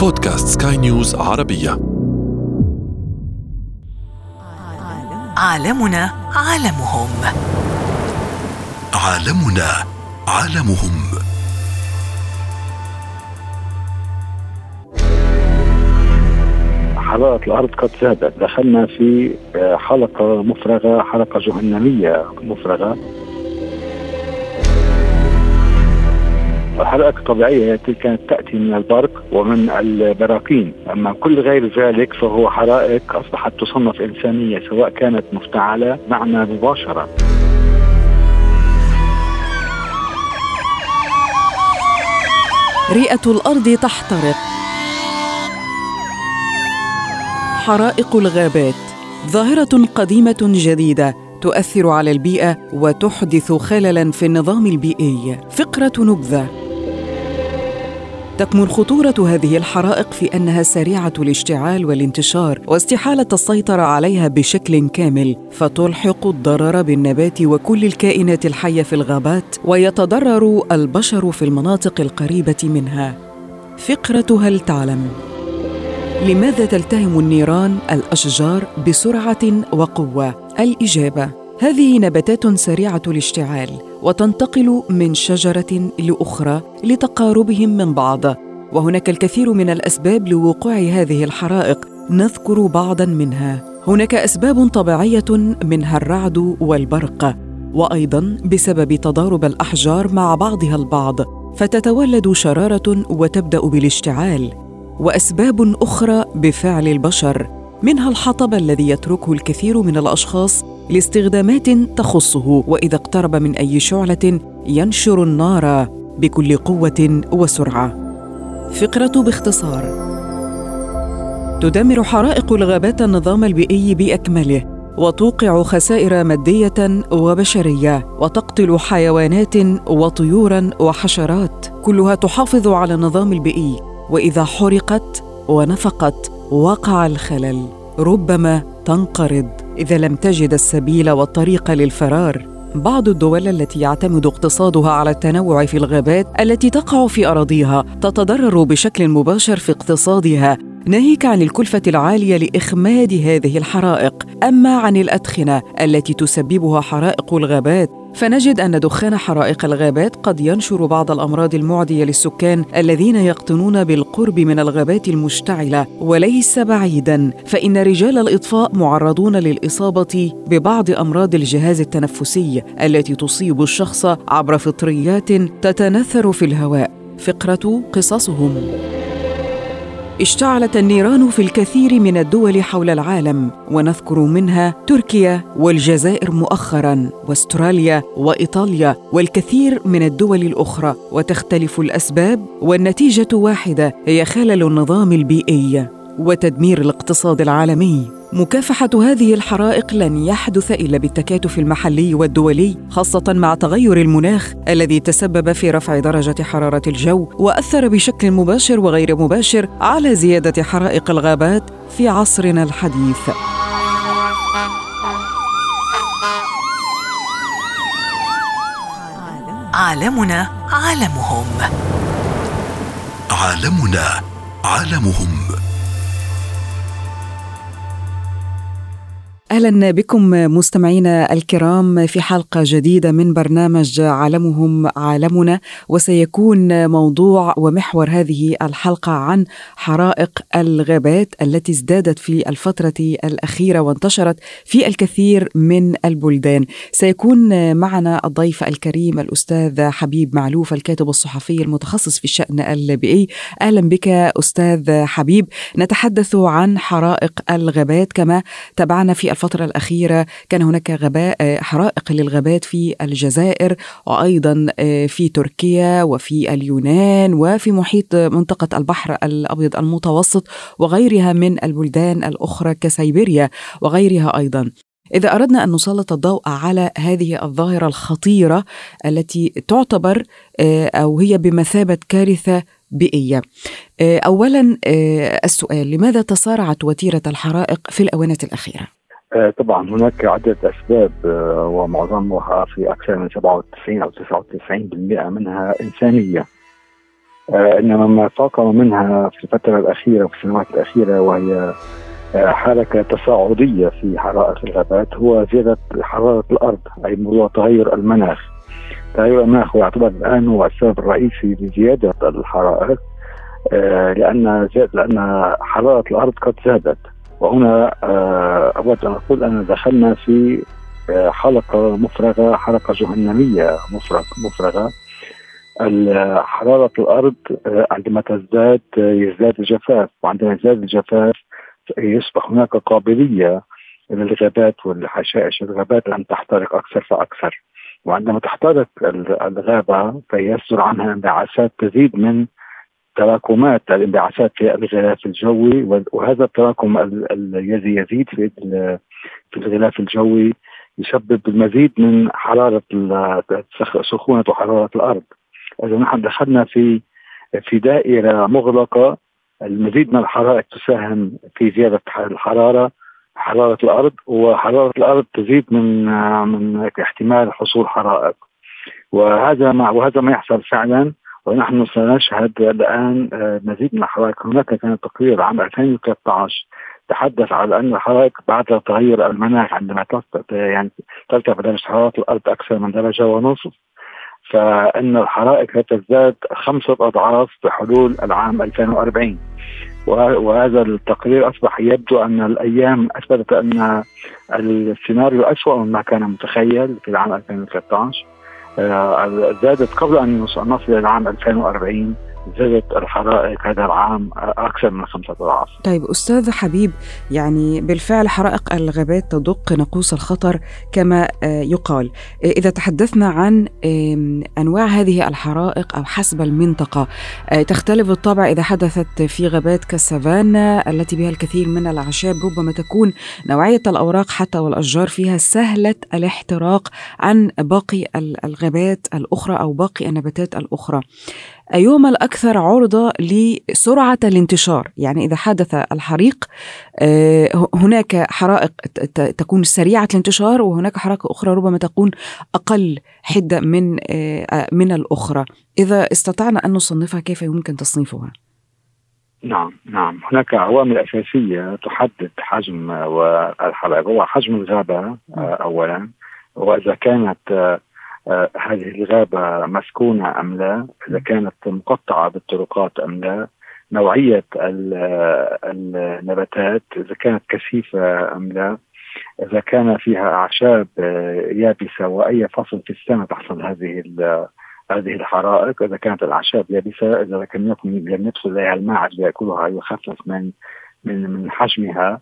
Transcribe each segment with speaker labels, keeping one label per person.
Speaker 1: بودكاست سكاي نيوز عربية.
Speaker 2: عالمنا عالمهم.
Speaker 1: عالمنا عالمهم.
Speaker 3: حرارة الأرض قد زادت. دخلنا في آه، حلقة مفرغة حلقة جهنمية مفرغة. الحرائق الطبيعية التي كانت تأتي من البرق ومن البراكين أما كل غير ذلك فهو حرائق أصبحت تصنف إنسانية سواء كانت مفتعلة معنا مباشرة.
Speaker 4: رئة الأرض تحترق. حرائق الغابات. ظاهرة قديمة جديدة تؤثر على البيئة وتحدث خللاً في النظام البيئي. فقرة نبذة. تكمن خطورة هذه الحرائق في أنها سريعة الاشتعال والانتشار واستحالة السيطرة عليها بشكل كامل فتلحق الضرر بالنبات وكل الكائنات الحية في الغابات ويتضرر البشر في المناطق القريبة منها. فقرة هل تعلم؟ لماذا تلتهم النيران الأشجار بسرعة وقوة الإجابة هذه نباتات سريعة الاشتعال وتنتقل من شجرة لأخرى لتقاربهم من بعض. وهناك الكثير من الأسباب لوقوع هذه الحرائق. نذكر بعضا منها. هناك أسباب طبيعية منها الرعد والبرق. وأيضا بسبب تضارب الأحجار مع بعضها البعض فتتولد شرارة وتبدأ بالاشتعال. وأسباب أخرى بفعل البشر. منها الحطب الذي يتركه الكثير من الأشخاص لاستخدامات تخصه وإذا اقترب من أي شعلة ينشر النار بكل قوة وسرعة. فقرة باختصار. تدمر حرائق الغابات النظام البيئي بأكمله وتوقع خسائر مادية وبشرية وتقتل حيوانات وطيورا وحشرات. كلها تحافظ على النظام البيئي وإذا حرقت ونفقت وقع الخلل. ربما تنقرض. إذا لم تجد السبيل والطريق للفرار. بعض الدول التي يعتمد اقتصادها على التنوع في الغابات التي تقع في أراضيها تتضرر بشكل مباشر في اقتصادها. ناهيك عن الكلفة العالية لإخماد هذه الحرائق. أما عن الأدخنة التي تسببها حرائق الغابات فنجد أن دخان حرائق الغابات قد ينشر بعض الأمراض المعدية للسكان الذين يقطنون بالقرب من الغابات المشتعلة وليس بعيدا فإن رجال الإطفاء معرضون للإصابة ببعض أمراض الجهاز التنفسي التي تصيب الشخص عبر فطريات تتنثر في الهواء. فقرة قصصهم. اشتعلت النيران في الكثير من الدول حول العالم ونذكر منها تركيا والجزائر مؤخرا واستراليا وإيطاليا والكثير من الدول الأخرى وتختلف الأسباب والنتيجة واحدة هي خلل النظام البيئي وتدمير الاقتصاد العالمي. مكافحة هذه الحرائق لن يحدث إلا بالتكاتف المحلي والدولي خاصة مع تغير المناخ الذي تسبب في رفع درجة حرارة الجو وأثر بشكل مباشر وغير مباشر على زيادة حرائق الغابات في عصرنا الحديث.
Speaker 2: عالمنا عالمهم
Speaker 1: عالمنا عالمهم
Speaker 4: أهلا بكم مستمعينا الكرام في حلقة جديدة من برنامج عالمهم عالمنا وسيكون موضوع ومحور هذه الحلقة عن حرائق الغابات التي ازدادت في الفترة الأخيرة وانتشرت في الكثير من البلدان. سيكون معنا الضيف الكريم الأستاذ حبيب معلوف الكاتب الصحفي المتخصص في الشأن البيئي. أهلا بك أستاذ حبيب. نتحدث عن حرائق الغابات كما تابعنا في الفترة الأخيرة كان هناك غباء آه، حرائق للغابات في الجزائر وأيضا آه، في تركيا وفي اليونان وفي محيط منطقة البحر الأبيض المتوسط وغيرها من البلدان الأخرى كسيبيريا وغيرها أيضا إذا أردنا أن نسلط الضوء على هذه الظاهرة الخطيرة التي تعتبر آه، أو هي بمثابة كارثة بيئية أولا السؤال لماذا تسارعت وتيرة الحرائق في الآونة الأخيرة؟
Speaker 3: آه، طبعا هناك عدة أسباب آه، ومعظمها في أكثر من 97 أو 99% منها إنسانية. آه، إنما ما فاقم منها في الفترة الأخيرة وفي السنوات الأخيرة وهي حركة تصاعدية في حرائق الغابات هو زيادة حرارة الأرض أي موضوع تغير المناخ. تغير المناخ يعتبر الآن هو السبب الرئيسي لزيادة الحرائق لأن لأن حرارة الأرض قد زادت. وهنا اود ان أقول أن دخلنا في حلقة مفرغة حلقة جهنمية مفرغة. حرارة الأرض آه، عندما تزداد آه، يزداد الجفاف. وعندما يزداد الجفاف يصبح هناك قابلية للغابات والحشائش الغابات أن تحترق أكثر فأكثر. وعندما تحترق الغابة فيصدر عنها انبعاثات تزيد من تراكمات الانبعاثات في الغلاف الجوي وهذا التراكم الذي يزيد في في الغلاف الجوي يسبب المزيد من حرارة سخونة وحرارة الأرض. إذا نحن دخلنا في في دائرة مغلقة المزيد من الحرائق تساهم في زيادة الحرارة حرارة الأرض وحرارة الأرض تزيد من من احتمال حصول حرائق. وهذا ما وهذا ما يحصل فعلا. ونحن سنشهد الآن مزيد من الحرائق. هناك كان تقرير عام 2013 تحدث على أن الحرائق بعد تغير المناخ عندما يعني ترتفع درجة حرارة الأرض أكثر من درجة ونصف فإن الحرائق تزداد خمسة أضعاف بحلول العام 2040 وهذا التقرير أصبح يبدو أن الأيام أثبتت أن السيناريو أسوأ مما كان متخيل في العام 2013 آه، زادت قبل أن نصل إلى العام 2040 زادت الحرائق هذا العام أكثر من خمسة أضعاف.
Speaker 4: طيب أستاذ حبيب يعني بالفعل حرائق الغابات تدق ناقوس الخطر كما آه، يقال. إذا تحدثنا عن أنواع هذه الحرائق أو حسب المنطقة آه، تختلف بالطبع إذا حدثت في غابات كالسافانا التي بها الكثير من الأعشاب ربما تكون نوعية الأوراق حتى والأشجار فيها سهلة الاحتراق عن باقي الغابات الأخرى أو باقي النباتات الأخرى. أيهما الأكثر عرضة لسرعة الانتشار؟ يعني إذا حدث الحريق آه، هناك حرائق تكون سريعة الانتشار وهناك حرائق أخرى ربما تكون أقل حدة من آه، من الأخرى. إذا استطعنا أن نصنفها كيف يمكن تصنيفها؟
Speaker 3: نعم نعم. هناك عوامل أساسية تحدد حجم الحرائق. هو حجم الغابة آه، أولا. وإذا كانت آه، هذه الغابة مسكونة أم لا؟ إذا كانت مقطعة بالطرقات أم لا؟ نوعية النباتات إذا كانت كثيفة أم لا؟ إذا كان فيها أعشاب آه، يابسة وأي فصل في السنة تحصل هذه هذه الحرائق؟ إذا كانت الأعشاب يابسة إذا لم يدخل إليها الماء ليأكلها يخفف من من من حجمها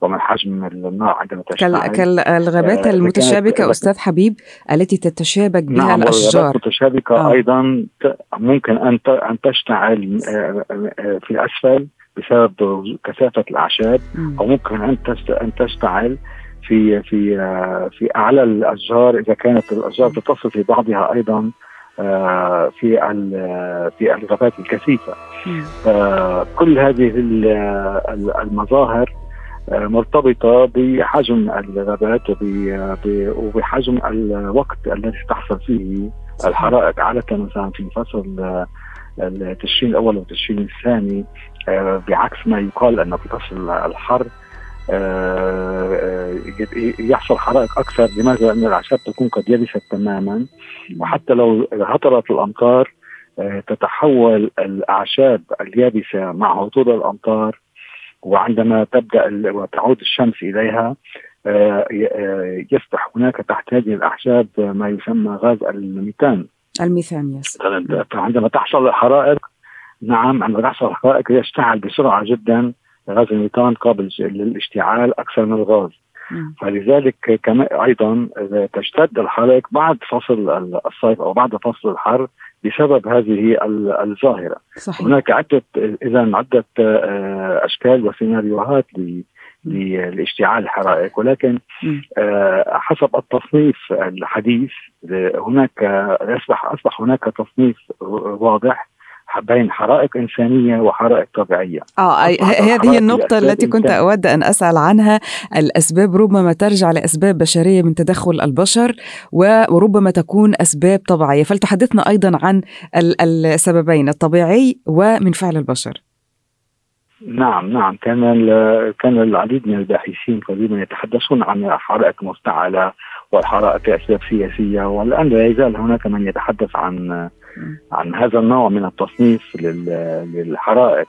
Speaker 3: ومن حجم النار عندما
Speaker 4: تشتعل كالغابات آه المتشابكة أستاذ حبيب التي تتشابك بها نعم الأشجار.
Speaker 3: المتشابكة آه. أيضا ممكن أن أن تشتعل آه، آه، في الأسفل بسبب كثافة الأعشاب أو ممكن أن أن تشتعل في في في أعلى الأشجار إذا كانت الأشجار تتصل في بعضها أيضا آه، في في الغابات الكثيفة. كل هذه المظاهر آه، مرتبطة بحجم الغابات وبحجم الوقت الذي تحصل فيه الحرائق. عادة مثلا في فصل التشرين الأول والتشرين الثاني آه، بعكس ما يقال أنه في فصل الحر آه، يحصل حرائق أكثر لماذا؟ لأن الأعشاب تكون قد يبست تماما وحتى لو هطلت الأمطار آه، تتحول الأعشاب اليابسة مع هطول الأمطار وعندما تبدأ وتعود الشمس إليها آه، يصبح هناك تحت هذه الأعشاب ما يسمى غاز الميثان
Speaker 4: الميثان yes
Speaker 3: فعندما تحصل الحرائق نعم عندما تحصل الحرائق يشتعل بسرعة جدا غاز الميثان قابل للاشتعال أكثر من الغاز. فلذلك كمان أيضا تشتد الحرائق بعد فصل الصيف أو بعد فصل الحر بسبب هذه الظاهرة. صحيح. هناك عدة اذا عدة آه، أشكال وسيناريوهات لاشتعال الحرائق. ولكن آه، حسب التصنيف الحديث هناك أصبح أصبح هناك تصنيف واضح بين حرائق إنسانية وحرائق طبيعية.
Speaker 4: آه هذه النقطة التي كنت أود أن أسأل عنها الأسباب ربما ترجع لأسباب بشرية من تدخل البشر وربما تكون أسباب طبيعية فلتحدثنا أيضا عن السببين الطبيعي ومن فعل البشر.
Speaker 3: نعم نعم كان كان العديد من الباحثين قديما يتحدثون عن حرائق مفتعله والحرائق لاسباب سياسية والآن لا يزال هناك من يتحدث عن عن هذا النوع من التصنيف للحرائق.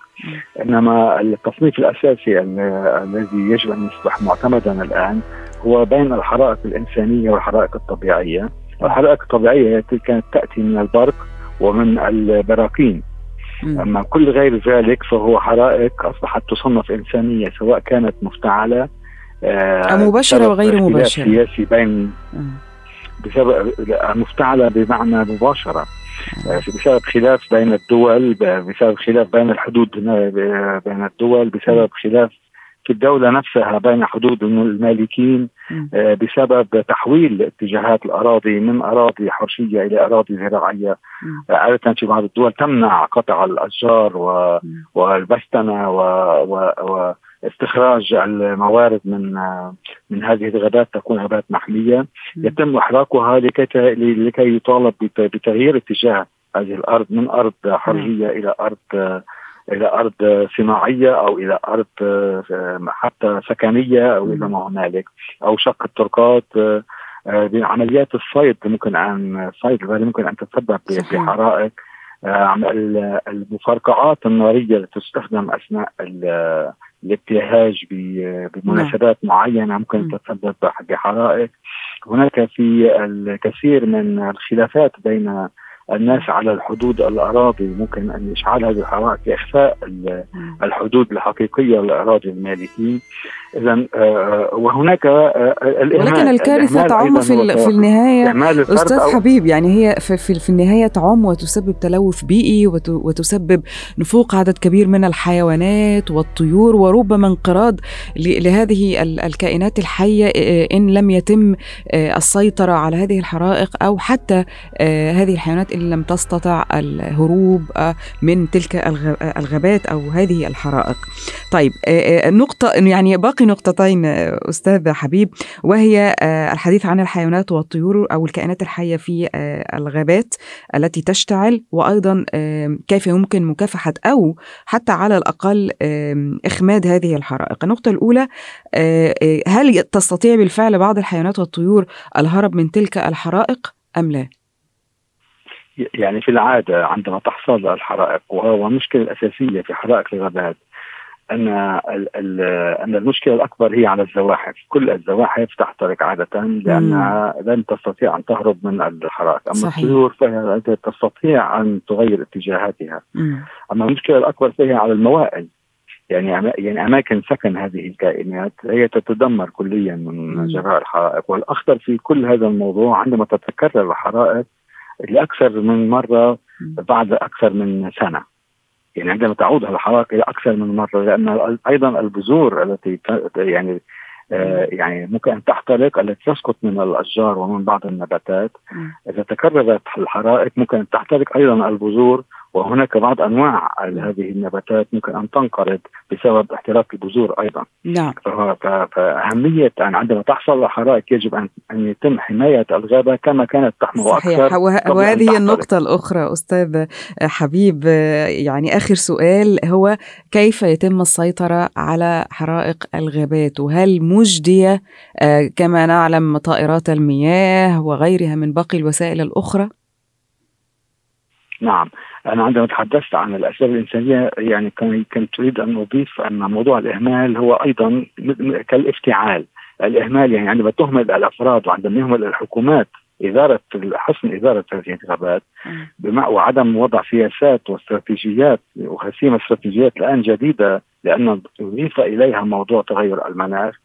Speaker 3: إنما التصنيف الأساسي الذي يجب أن يصبح معتمدا الآن هو بين الحرائق الإنسانية والحرائق الطبيعية. الحرائق الطبيعية كانت تأتي من البرق ومن البراكين أما كل غير ذلك فهو حرائق أصبحت تصنف إنسانية سواء كانت مفتعلة
Speaker 4: آه مباشرة وغير مباشرة.
Speaker 3: سياسي بين بسبب مفتعلة بمعنى مباشرة. آه، بسبب خلاف بين الدول بسبب خلاف بين الحدود بين الدول بسبب خلاف في الدولة نفسها بين حدود المالكين آه، بسبب تحويل اتجاهات الأراضي من أراضي حرشية إلى أراضي زراعية. آه، عادة في بعض الدول تمنع قطع الأشجار والبستنة و, و, و استخراج الموارد من من هذه الغابات تكون غابات محمية. يتم إحراقها لكي لكي يطالب بتغيير اتجاه هذه الأرض من أرض حرجيه إلى أرض إلى أرض صناعية أو إلى أرض حتى سكنية أو إلى ما هنالك. أو شق التركات بعمليات الصيد ممكن أن الصيد ممكن أن تتسبب بحرائق. المفرقعات النارية التي تستخدم أثناء الابتهاج بمناسبات نعم. معينة ممكن تتسبب بحرائق هناك في الكثير من الخلافات بين الناس على الحدود الأراضي ممكن أن اشعال هذه الحرائق لاخفاء الحدود الحقيقية للأراضي المالكين إذا آه، آه، وهناك آه،
Speaker 4: الإهمال. ولكن الكارثة تعم في, في النهاية. أستاذ حبيب يعني هي في, في, في النهاية تعم وتسبب تلوث بيئي وتسبب نفوق عدد كبير من الحيوانات والطيور وربما انقراض لهذه الكائنات الحية إن لم يتم السيطرة على هذه الحرائق أو حتى هذه الحيوانات إن لم تستطع الهروب من تلك الغابات أو هذه الحرائق. طيب النقطه يعني باقي نقطتين أستاذ حبيب وهي الحديث عن الحيوانات والطيور أو الكائنات الحية في الغابات التي تشتعل وأيضا كيف يمكن مكافحة أو حتى على الأقل إخماد هذه الحرائق. النقطة الأولى آه، هل تستطيع بالفعل بعض الحيوانات والطيور الهرب من تلك الحرائق أم لا؟
Speaker 3: يعني في العادة عندما تحصل الحرائق وهو المشكلة الأساسية في حرائق الغابات أن أن المشكلة الأكبر هي على الزواحف، كل الزواحف تحترق عادة لأنها لن تستطيع أن تهرب من الحرائق، أما صحيح. الطيور فهي تستطيع أن تغير اتجاهاتها. مم. أما المشكلة الأكبر فهي على الموائل. يعني يعني أماكن سكن هذه الكائنات هي تتدمر كليا من جراء الحرائق، والأخطر في كل هذا الموضوع عندما تتكرر الحرائق لأكثر من مرة بعد أكثر من سنة. يعني عندما تعود الحرائق إلى أكثر من مرة لأن أيضا البذور التي يعني آه يعني ممكن أن تحترق التي تسقط من الأشجار ومن بعض النباتات. إذا تكررت الحرائق ممكن أن تحترق أيضا البذور وهناك بعض أنواع هذه النباتات ممكن أن تنقرض بسبب احتراق البذور أيضا.
Speaker 4: نعم.
Speaker 3: فأهمية أن عندما تحصل الحرائق يجب ان أن يتم حماية الغابة كما كانت تحمل
Speaker 4: صحيح
Speaker 3: أكثر
Speaker 4: وهذه النقطة الأخرى أستاذ حبيب يعني آخر سؤال هو كيف يتم السيطرة على حرائق الغابات وهل مجدية آه، كما نعلم طائرات المياه وغيرها من باقي الوسائل الأخرى؟
Speaker 3: نعم أنا عندما تحدثت عن الأسباب الإنسانية يعني كنت أريد أن أضيف أن موضوع الإهمال هو أيضا كالإفتعال. الإهمال يعني عندما تهمل الأفراد وعندما يهمل الحكومات إدارة حسن إدارة هذه الغابات وعدم وضع سياسات واستراتيجيات وخسيمة استراتيجيات الآن جديدة لأن أضيف إليها موضوع تغير المناخ.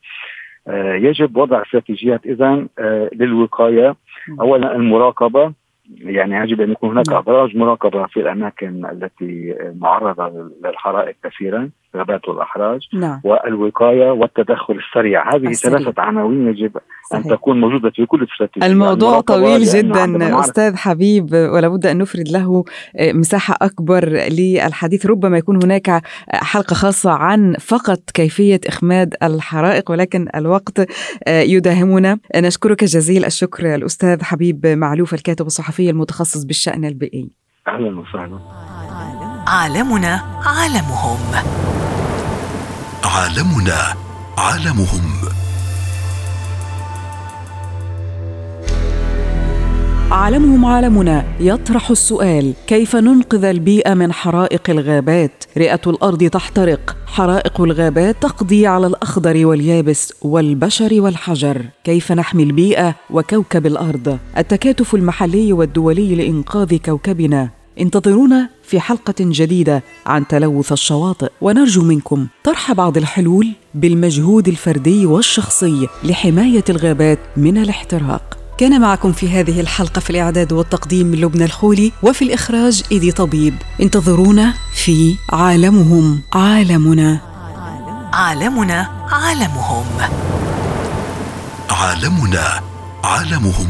Speaker 3: آه، يجب وضع استراتيجيات إذا آه، للوقاية. أولا المراقبة. يعني يجب أن يكون هناك نعم. أبراج مراقبة في الأماكن التي معرضة للحرائق كثيرا الغابات والأحراج
Speaker 4: نعم.
Speaker 3: والوقاية والتدخل السريع. هذه
Speaker 4: السريع.
Speaker 3: ثلاثة عناوين يجب
Speaker 4: صحيح.
Speaker 3: ان تكون موجودة في كل استراتيجيه
Speaker 4: الموضوع
Speaker 3: المراقبة
Speaker 4: طويل
Speaker 3: لأنه
Speaker 4: جدا.
Speaker 3: عندما نعرف
Speaker 4: أستاذ حبيب ولابد أن نفرد له مساحة أكبر للحديث. ربما يكون هناك حلقة خاصة عن فقط كيفية إخماد الحرائق ولكن الوقت يداهمنا. نشكرك جزيل الشكر الأستاذ حبيب معلوف الكاتب الصحفي المتخصص بالشأن البيئي.
Speaker 3: أهلا وسهلا.
Speaker 2: عالمنا عالمهم.
Speaker 1: عالمنا عالمهم.
Speaker 4: عالمهم عالمنا يطرح السؤال كيف ننقذ البيئة من حرائق الغابات؟ رئة الأرض تحترق حرائق الغابات تقضي على الأخضر واليابس والبشر والحجر. كيف نحمي البيئة وكوكب الأرض؟ التكاتف المحلي والدولي لإنقاذ كوكبنا. انتظرونا في حلقة جديدة عن تلوث الشواطئ. ونرجو منكم طرح بعض الحلول بالمجهود الفردي والشخصي لحماية الغابات من الاحتراق. كان معكم في هذه الحلقة في الإعداد والتقديم لبنى الخولي وفي الإخراج إيدي طبيب. انتظرونا في عالمهم. عالمنا.
Speaker 2: عالمنا عالمهم.
Speaker 1: عالمنا عالمهم.